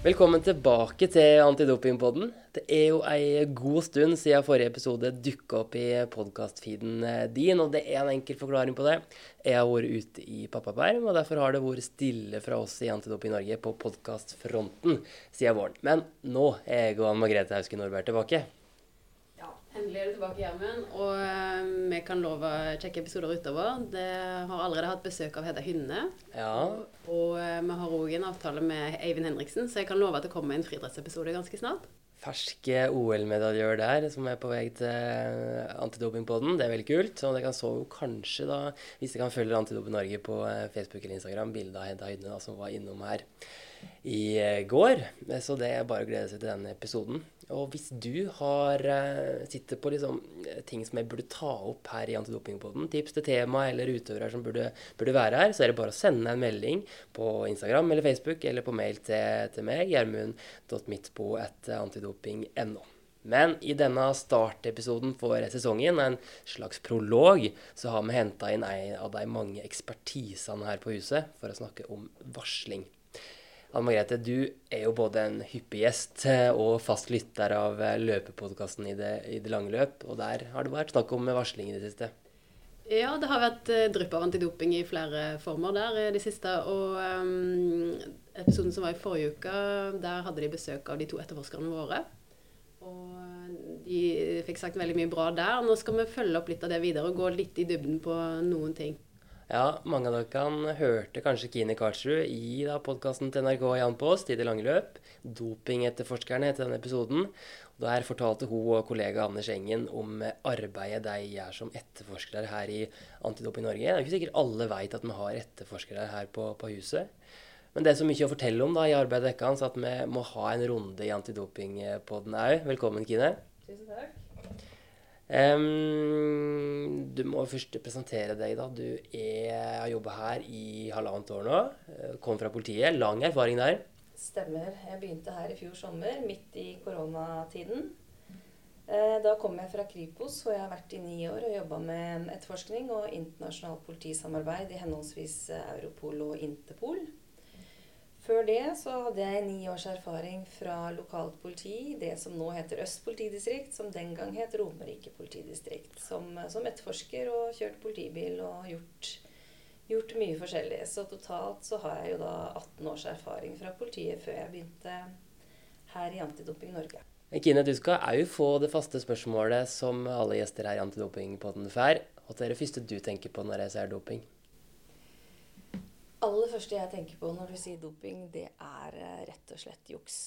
Velkommen tilbake til Antidopingpodden. Det er jo ei god stund siden forrige episode dukka opp i podkastfeeden din, og det er en enkel forklaring på det. Jeg har vært ute i pappaperm, og derfor har det vært stille fra oss i Antidoping Norge på podkastfronten siden våren. Men nå er jeg og Anne Margrethe Hauske Nordberg tilbake. Endelig er du tilbake, Gjermund. Og uh, vi kan love kjekke episoder utover. Det har allerede hatt besøk av Hedda Hynne. Ja. Og uh, vi har òg en avtale med Eivind Henriksen, så jeg kan love at det kommer en friidrettsepisode ganske snart. Ferske OL-medaljør der som er på vei til antidopingpoden. Det er veldig kult. Og det kan så jo kanskje, da, hvis dere kan følge Antidoping Norge på eh, Facebook eller Instagram, bilde av Hedda Hynne da, som var innom her i går. Så det er bare å glede seg til denne episoden. Og hvis du har uh, sitter på liksom, eh, ting som jeg burde ta opp her i Antidopingpoden, tips til tema eller utøvere som burde, burde, være her, så er det bare å sende en melding på Instagram eller Facebook eller på mail til, til meg, gjermund.midtbo.antidoping.no. Men i denne startepisoden for sesongen, en slags prolog, så har vi henta inn en av de mange ekspertisene her på huset for å snakke om varsling. Anne Margrethe, du er jo både en hyppig gjest eh, og fast lytter av eh, løpepodkasten i, i, det lange løp. Og der har det vært snakk om varsling i det siste. Ja, det har vært uh, drypp av antidoping i flere former der i det siste. Og um, episoden som var i forrige uke, der hadde de besøk av de to etterforskerne våre. Og de fikk sagt veldig mye bra der. Nå skal vi følge opp litt av det videre og gå litt i dybden på noen ting. Ja, mange av dere hørte kanskje Kine Karlsrud i podkasten til NRK Jan Post i det lange løp. Dopingetterforskerne heter denne episoden. Der fortalte hun og kollega Anders Engen om arbeidet de gjør som etterforskere her i Antidoping Norge. Det er ikke sikkert alle vet at vi har etterforskere her på, på huset. Men det er så mye å fortelle om da, i arbeidet deres at vi må ha en runde i antidopingpodden òg. Velkommen, Kine. Tusen takk. Um, du må først presentere deg. da. Du er, har jobba her i halvannet år nå. Eh, kom fra politiet. Lang erfaring der. Stemmer. Jeg begynte her i fjor sommer, midt i koronatiden. Eh, da kom jeg fra Kripos, hvor jeg har vært i ni år og jobba med etterforskning og internasjonalt politisamarbeid i henholdsvis Europol og Interpol. Før det så hadde jeg ni års erfaring fra lokalt politi, det som nå heter Øst politidistrikt, som den gang het Romerike politidistrikt. Som, som etterforsker og kjørt politibil og gjort, gjort, mye forskjellig. Så totalt så har jeg jo da 18 års erfaring fra politiet før jeg begynte her i Antidoping Norge. Kine, du skal òg få det faste spørsmålet som alle gjester her i Antidopingpodden får. Hva er det første du tenker på når jeg ser doping? Aller første jeg tenker på når du sier doping, det er eh, rett og slett juks.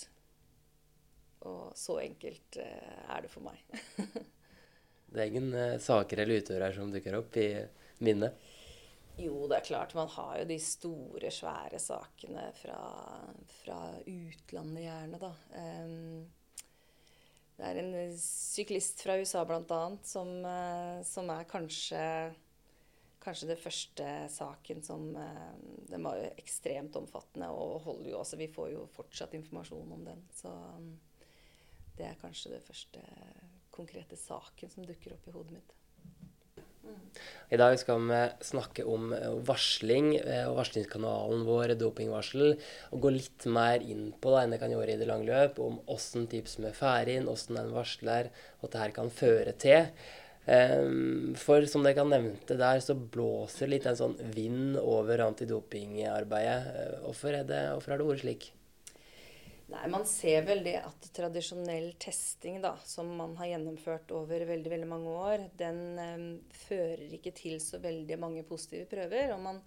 Og så enkelt eh, er det for meg. det er ingen uh, saker eller utøvere som dukker opp i minnet? Jo, det er klart. Man har jo de store, svære sakene fra, fra utlandet, gjerne, da. Um, det er en syklist fra USA bl.a. Som, som er kanskje kanskje det første saken som eh, Den var jo ekstremt omfattende og holder jo også Vi får jo fortsatt informasjon om den. Så mm, det er kanskje det første konkrete saken som dukker opp i hodet mitt. I dag skal vi snakke om eh, varsling eh, og varslingskanalen vår, dopingvarsel. Og gå litt mer inn på det enn det kan gjøre i det lange løp, om åssen tips vi får inn, åssen en varsler, at dette kan føre til. Um, for som dere nevnte der, så blåser litt en sånn vind over antidopingarbeidet. Eh, hvorfor, er det, hvorfor er det ordet slik? Nei, Man ser vel det at tradisjonell testing da, som man har gjennomført over veldig veldig mange år, den um, fører ikke til så veldig mange positive prøver. Og man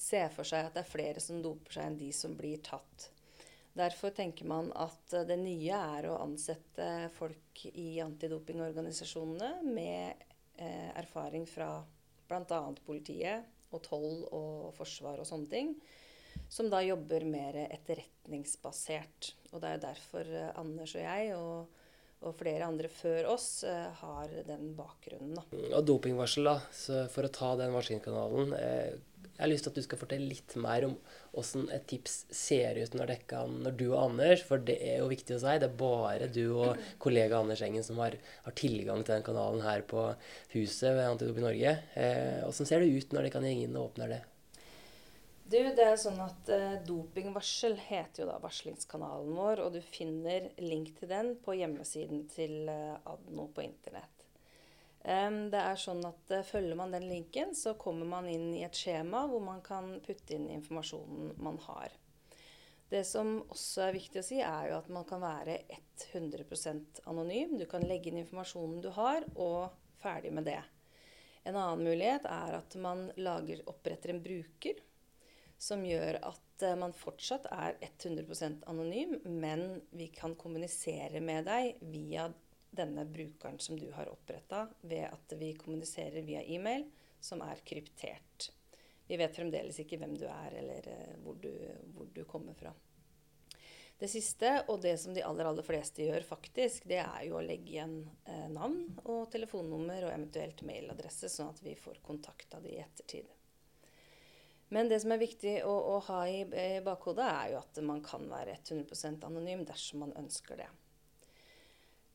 ser for seg at det er flere som doper seg enn de som blir tatt. Derfor tenker man at det nye er å ansette folk i antidopingorganisasjonene med eh, erfaring fra bl.a. politiet og toll og forsvar og sånne ting. Som da jobber mer etterretningsbasert. Og det er derfor eh, Anders og jeg og og flere andre før oss eh, har den bakgrunnen. Da. Og dopingvarsel, da. Så for å ta den varslingskanalen. Eh, jeg har lyst til at du skal fortelle litt mer om åssen et tips ser ut når, kan, når, du og Anders For det er jo viktig å si, det er bare du og kollega Anders Engen som har, har tilgang til den kanalen her på huset ved Antidop i Norge. Åssen eh, ser det ut når det kan gjenge inn og åpner det? Du, det er sånn at eh, Dopingvarsel heter jo da varslingskanalen vår, og du finner link til den på hjemmesiden til eh, Adno på internett. Det er sånn at eh, Følger man den linken, så kommer man inn i et skjema hvor man kan putte inn informasjonen man har. Det som også er viktig å si, er jo at man kan være 100% anonym. Du kan legge inn informasjonen du har, og ferdig med det. En annen mulighet er at man lager, oppretter en bruker som gjør at eh, man fortsatt er 100% anonym, men vi kan kommunisere med deg via denne brukeren som du har oppretta, ved at vi kommuniserer via e-mail, som er kryptert. Vi vet fremdeles ikke hvem du er, eller eh, hvor du, hvor du kommer fra. Det siste, og det som de aller, aller fleste gjør faktisk, det er jo å legge igjen eh, navn og telefonnummer og eventuelt mailadresse, sånn at vi får kontakt av de i ettertid. Men det som er viktig å, å ha i, i bakhodet, er jo at man kan være 100% anonym dersom man ønsker det.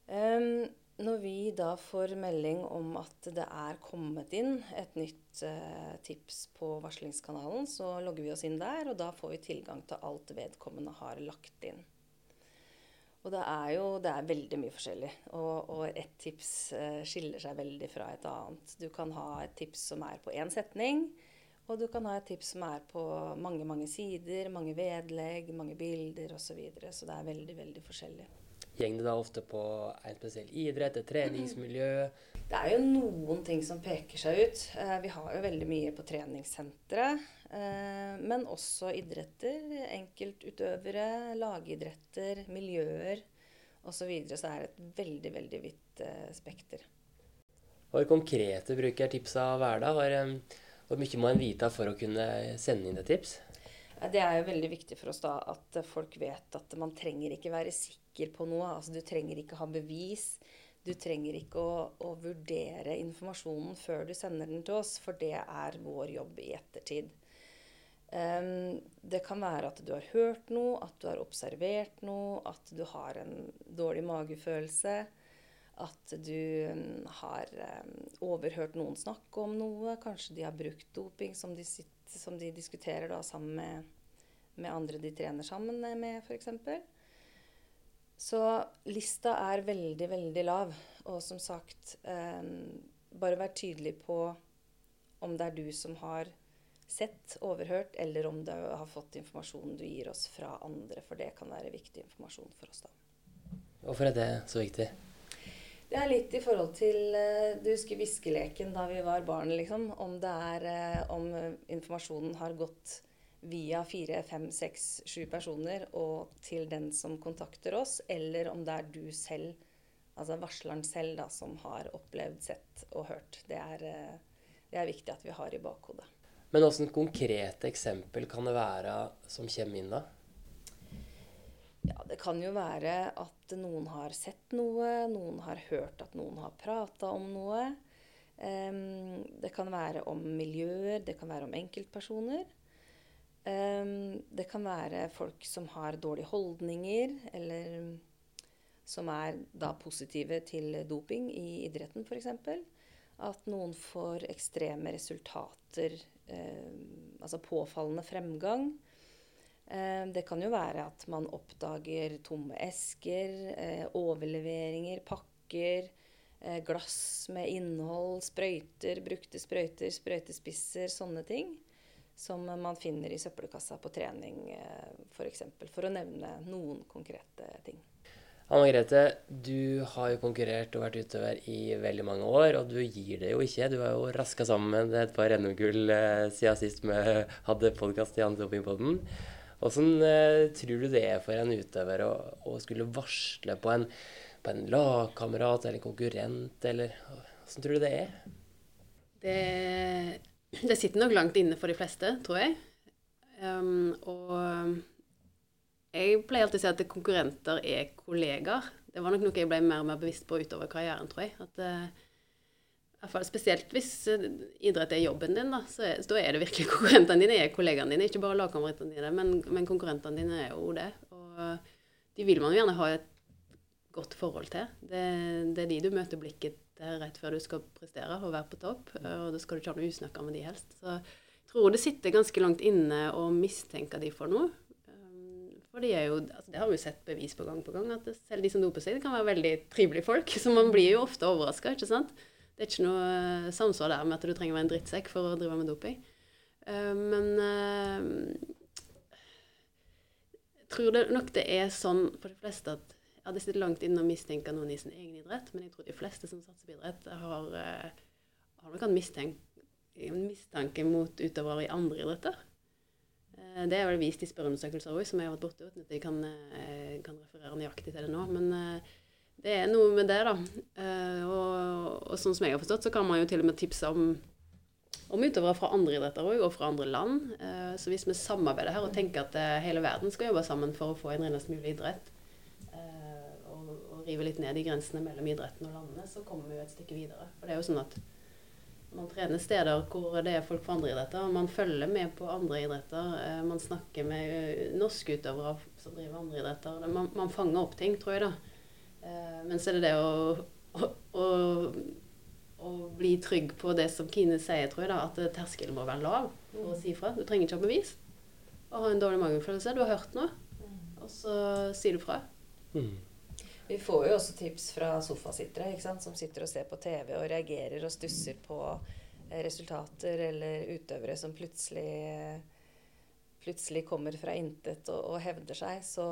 Em, når vi da får melding om at det er kommet inn et nytt uh, tips på varslingskanalen, så logger vi oss inn der, og da får vi tilgang til alt vedkommende har lagt inn. Og det er jo det er veldig mye forskjellig, og, og ett tips uh, skiller seg veldig fra et annet. Du kan ha et tips som er på én setning, og du kan ha et tips som er på mange, mange sider, mange vedlegg, mange bilder osv. Så, videre. så det er veldig, veldig forskjellig. Går det da ofte på en spesiell idrett, et treningsmiljø? Det er jo noen ting som peker seg ut. Eh, vi har jo veldig mye på treningssentre. Eh, men også idretter. Enkeltutøvere, lagidretter, miljøer osv. Så, videre. så er det et veldig, veldig vidt eh, spekter. Hvor konkrete brukertips av hverdag. Hvor mye må en vite for å kunne sende inn et tips? Det er jo veldig viktig for oss da at folk vet at man trenger ikke være sikker på noe. Altså du trenger ikke ha bevis. Du trenger ikke å, å vurdere informasjonen før du sender den til oss, for det er vår jobb i ettertid. Um, det kan være at du har hørt noe, at du har observert noe, at du har en dårlig magefølelse. At du mm, har overhørt noen snakke om noe. Kanskje de har brukt doping som de, sitter, som de diskuterer da sammen med, med andre de trener sammen med, f.eks. Så lista er veldig, veldig lav. Og som sagt, eh, bare vær tydelig på om det er du som har sett, overhørt, eller om du har fått informasjon du gir oss fra andre. For det kan være viktig informasjon for oss, da. Hvorfor er det så viktig? Er litt i forhold til eh, Du husker viskeleken da vi var barn, liksom. Om det er eh, Om eh, informasjonen har gått via fire, fem, seks, sju personer og til den som kontakter oss, eller om det er du selv, altså varsleren selv, da, som har opplevd, sett og hørt. Det er, det er viktig at vi har i bakhodet. Men åssen konkrete eksempel kan det være som kommer inn da? Ja, det kan jo være at noen har sett noe, noen har hørt at noen har prata om noe. Um, det kan være om miljøer, det kan være om enkeltpersoner. Um, det kan være folk som har dårlige holdninger, eller som er da positive til doping i idretten f.eks. At noen får ekstreme resultater, um, altså påfallende fremgang. Eh, det kan jo være at man oppdager tomme esker, eh, overleveringer, pakker, eh, glass med innhold, sprøyter, brukte sprøyter, sprøytespisser, sånne ting. Som man finner i søppelkassa på trening f.eks. For, eksempel, for å nevne noen konkrete ting. Anne Grete, du har jo konkurrert og vært utøver i veldig mange år, og du gir det jo ikke. Du har jo raska sammen et par NM-gull siden sist vi hadde podkast i Antidopingpodden. Åssen eh, tror du det er for en utøver å, å skulle varsle på en, på en lagkamerat eller en konkurrent, eller åssen tror du det er? Det, det sitter nok langt inne for de fleste, tror jeg. Um, og jeg pleier alltid å si at konkurrenter er kollegaer. Det var nok noe jeg ble mer og mer bevisst på utover karrieren, tror jeg. At, hvert fall Spesielt hvis eh, idrett er jobben din, da, så er, er det virkelig konkurrentene dine er kollegaene dine. Ikke bare lagkameratene dine, men, men konkurrentene dine er jo det. Og de vil man jo gjerne ha et godt forhold til. Det, det er de du møter blikket til rett før du skal prestere og være på topp. Og da skal du ikke ha noe usnakka med de helst. Så jeg tror det sitter ganske langt inne å mistenke de for noe. Um, For de er jo, altså det har vi jo sett bevis på gang på gang, at selv de som doper seg, det kan være veldig trivelige folk. Så man blir jo ofte overraska, ikke sant. Det er ikke noe eh, samsvar der med at du trenger å være en drittsekk for å drive med doping. Eh, Men eh, jeg tror det nok det er sånn for de fleste at ja, det sitter langt inne å mistenke noen i sin egen idrett, men jeg tror de fleste som satser på idrett, har, eh, har nok en mistanke mot utøvere i andre idretter. Eh, Det er vel vist i spørreundersøkelser òg, som jeg har vært borte uten at jeg kan, eh, kan referere nøyaktig til det nå. Men eh, det er noe med det, da. Eh, Og, og sånn som jeg har forstått, så kan man jo til og med tipse om, om utøvere fra andre idretter òg, og fra andre land. Eh, Så hvis vi samarbeider her og tenker at eh, hele verden skal jobbe sammen for å få en renest mulig idrett, og, og rive litt ned i grensene mellom idretten og landene, så kommer vi jo et stykke videre. For det er jo sånn at man trener steder hvor det er folk fra andre idretter. Man følger med på andre idretter. Man snakker med norske utøvere som driver andre idretter. Man, man fanger opp ting, tror jeg, da. Men så er det det å, å, å, å bli trygg på det som Kine sier, tror jeg, da. At terskelen må være lav for å si fra. Du trenger ikke ha bevis. Å ha en dårlig magefølelse. Du har hørt noe, og så sier du fra. Mm. Vi får jo også tips fra sofasittere ikke sant? som sitter og ser på TV og reagerer og stusser på eh, resultater eller utøvere som plutselig plutselig kommer fra intet og, og hevder seg. Så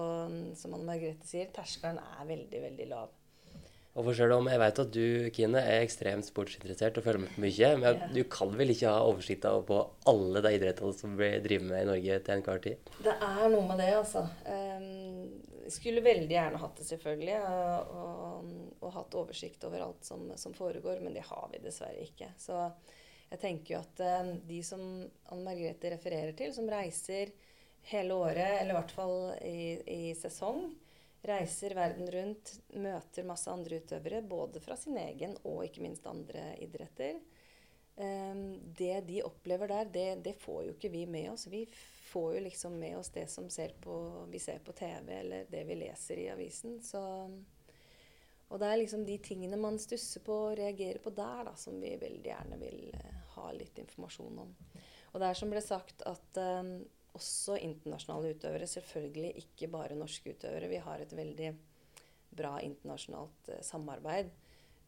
som Anne Margrethe sier, terskelen er veldig, veldig lav. Og for selv om jeg vet at du, Kine, er ekstremt sportsinteressert og følger med på mye, men Ja. du kan vel ikke ha oversikt over på alle de idrettene som blir drevet med i Norge til enhver tid? Det er noe med det, altså. Jeg skulle veldig gjerne hatt det, selvfølgelig. Og, og, hatt oversikt over alt som, som foregår, men det har vi dessverre ikke. Så jeg tenker jo at eh, de som Anne Margrethe refererer til, som reiser hele året, eller i hvert fall i, i sesong, reiser verden rundt, møter masse andre utøvere, både fra sin egen og ikke minst andre idretter. Um, det de opplever der, det, det får jo ikke vi med oss. Vi får jo liksom med oss det som ser på, vi ser på TV, eller det vi leser i avisen. Så, og det er liksom de tingene man stusser på og reagerer på der, da, som vi veldig gjerne vil eh, ha litt informasjon om. Og det er som ble sagt at um, også internasjonale utøvere, selvfølgelig ikke bare norske utøvere. Vi har et veldig bra internasjonalt eh, samarbeid.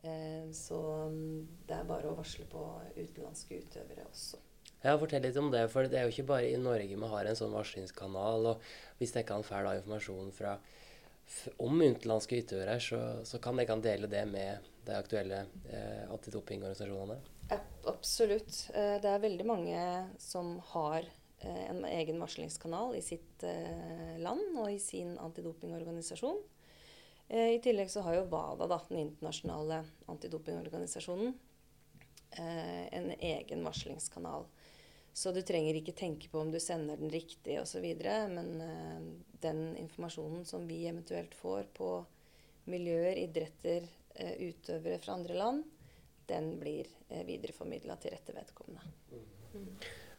Eh, så mm, det er bare å varsle på utenlandske utøvere også. Ja, Fortell litt om det, for det er jo ikke bare i Norge vi har en sånn varslingskanal. og Hvis dere kan en da informasjon fra, om utenlandske utøvere, så, så kan dere dele det med de aktuelle eh, antidopingorganisasjonene. Ab- Absolutt. Eh, Det er veldig mange som har en egen varslingskanal i sitt eh, land og i sin antidopingorganisasjon. Eh, I tillegg så har jo WADA, da, den internasjonale antidopingorganisasjonen, eh, en egen varslingskanal. Så du trenger ikke tenke på om du sender den riktig osv. Men eh, den informasjonen som vi eventuelt får på miljøer, idretter, eh, utøvere fra andre land, den blir eh, videreformidla til rette vedkommende.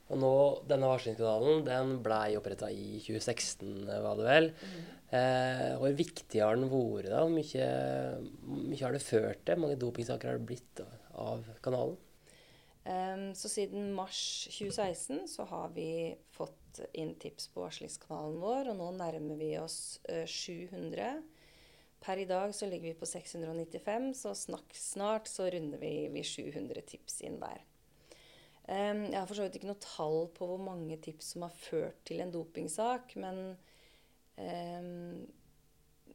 Og nå, Denne varslingskanalen den ble oppretta i 2016, var det vel. Eh, hvor viktig har den vært? da? Hvor mye, mye har det ført til? Mange dopingsaker har det blitt av kanalen? Um, så siden mars 2016 så har vi fått inn tips på varslingskanalen vår, og nå nærmer vi oss uh, 700. Per i dag så ligger vi på 695, så snakk, snart så runder vi, vi 700 tips inn der. Em, jeg har for så vidt ikke noe tall på hvor mange tips som har ført til en dopingsak, men,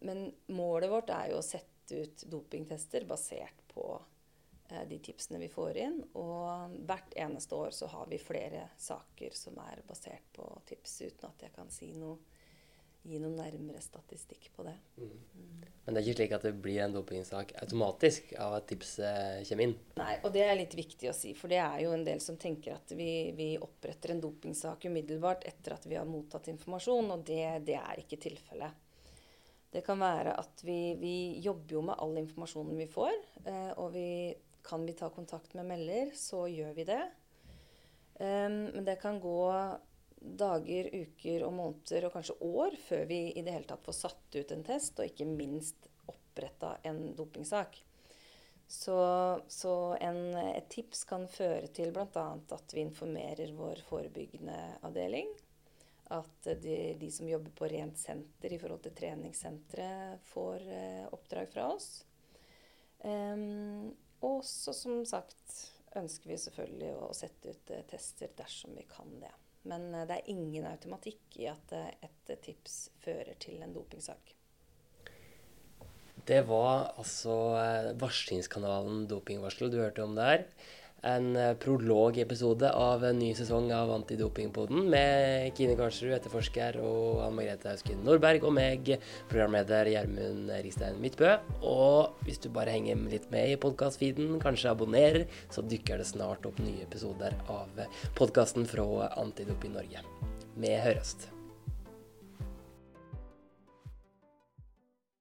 men målet vårt er jo å sette ut dopingtester basert på eh, de tipsene vi får inn. Og hvert eneste år så har vi flere saker som er basert på tips, uten at jeg kan si noe, gi noen nærmere statistikk på det. Men det er ikke slik at det blir en dopingsak automatisk av at tipset kommer inn. Nei, og det er litt viktig å si, for det er jo en del som tenker at vi, vi oppretter en dopingsak umiddelbart etter at vi har mottatt informasjon, og det, det er ikke tilfellet. Det kan være at vi, vi jobber jo med all informasjonen vi får, eh, og vi, kan vi ta kontakt med melder, så gjør vi det. Um, men det kan gå dager, uker og måneder og kanskje år før vi i det hele tatt får satt ut en test, og ikke minst oppretta en dopingsak. Så, så en, et tips kan føre til bl.a. at vi informerer vår forebyggende avdeling. At de, de, som jobber på rent senter i forhold til treningssenteret, får eh, oppdrag fra oss. Um, og så, som sagt, ønsker vi selvfølgelig å sette ut eh, tester dersom vi kan det. Men eh, det er ingen automatikk i at eh, et tips fører til en dopingsak. Det var altså varslingskanalen Dopingvarsel du hørte om der en eh, prologepisode av en ny sesong av Antidopingpoden med Kine Karlsrud, etterforsker, og Anne Margrethe Hausken Nordberg, og meg, programleder Gjermund Rikstein Midtbø. Og hvis du bare henger litt med i podkastfeeden, kanskje abonnerer, så dykker det snart opp nye episoder av podkasten fra Antidoping Norge. Vi høres.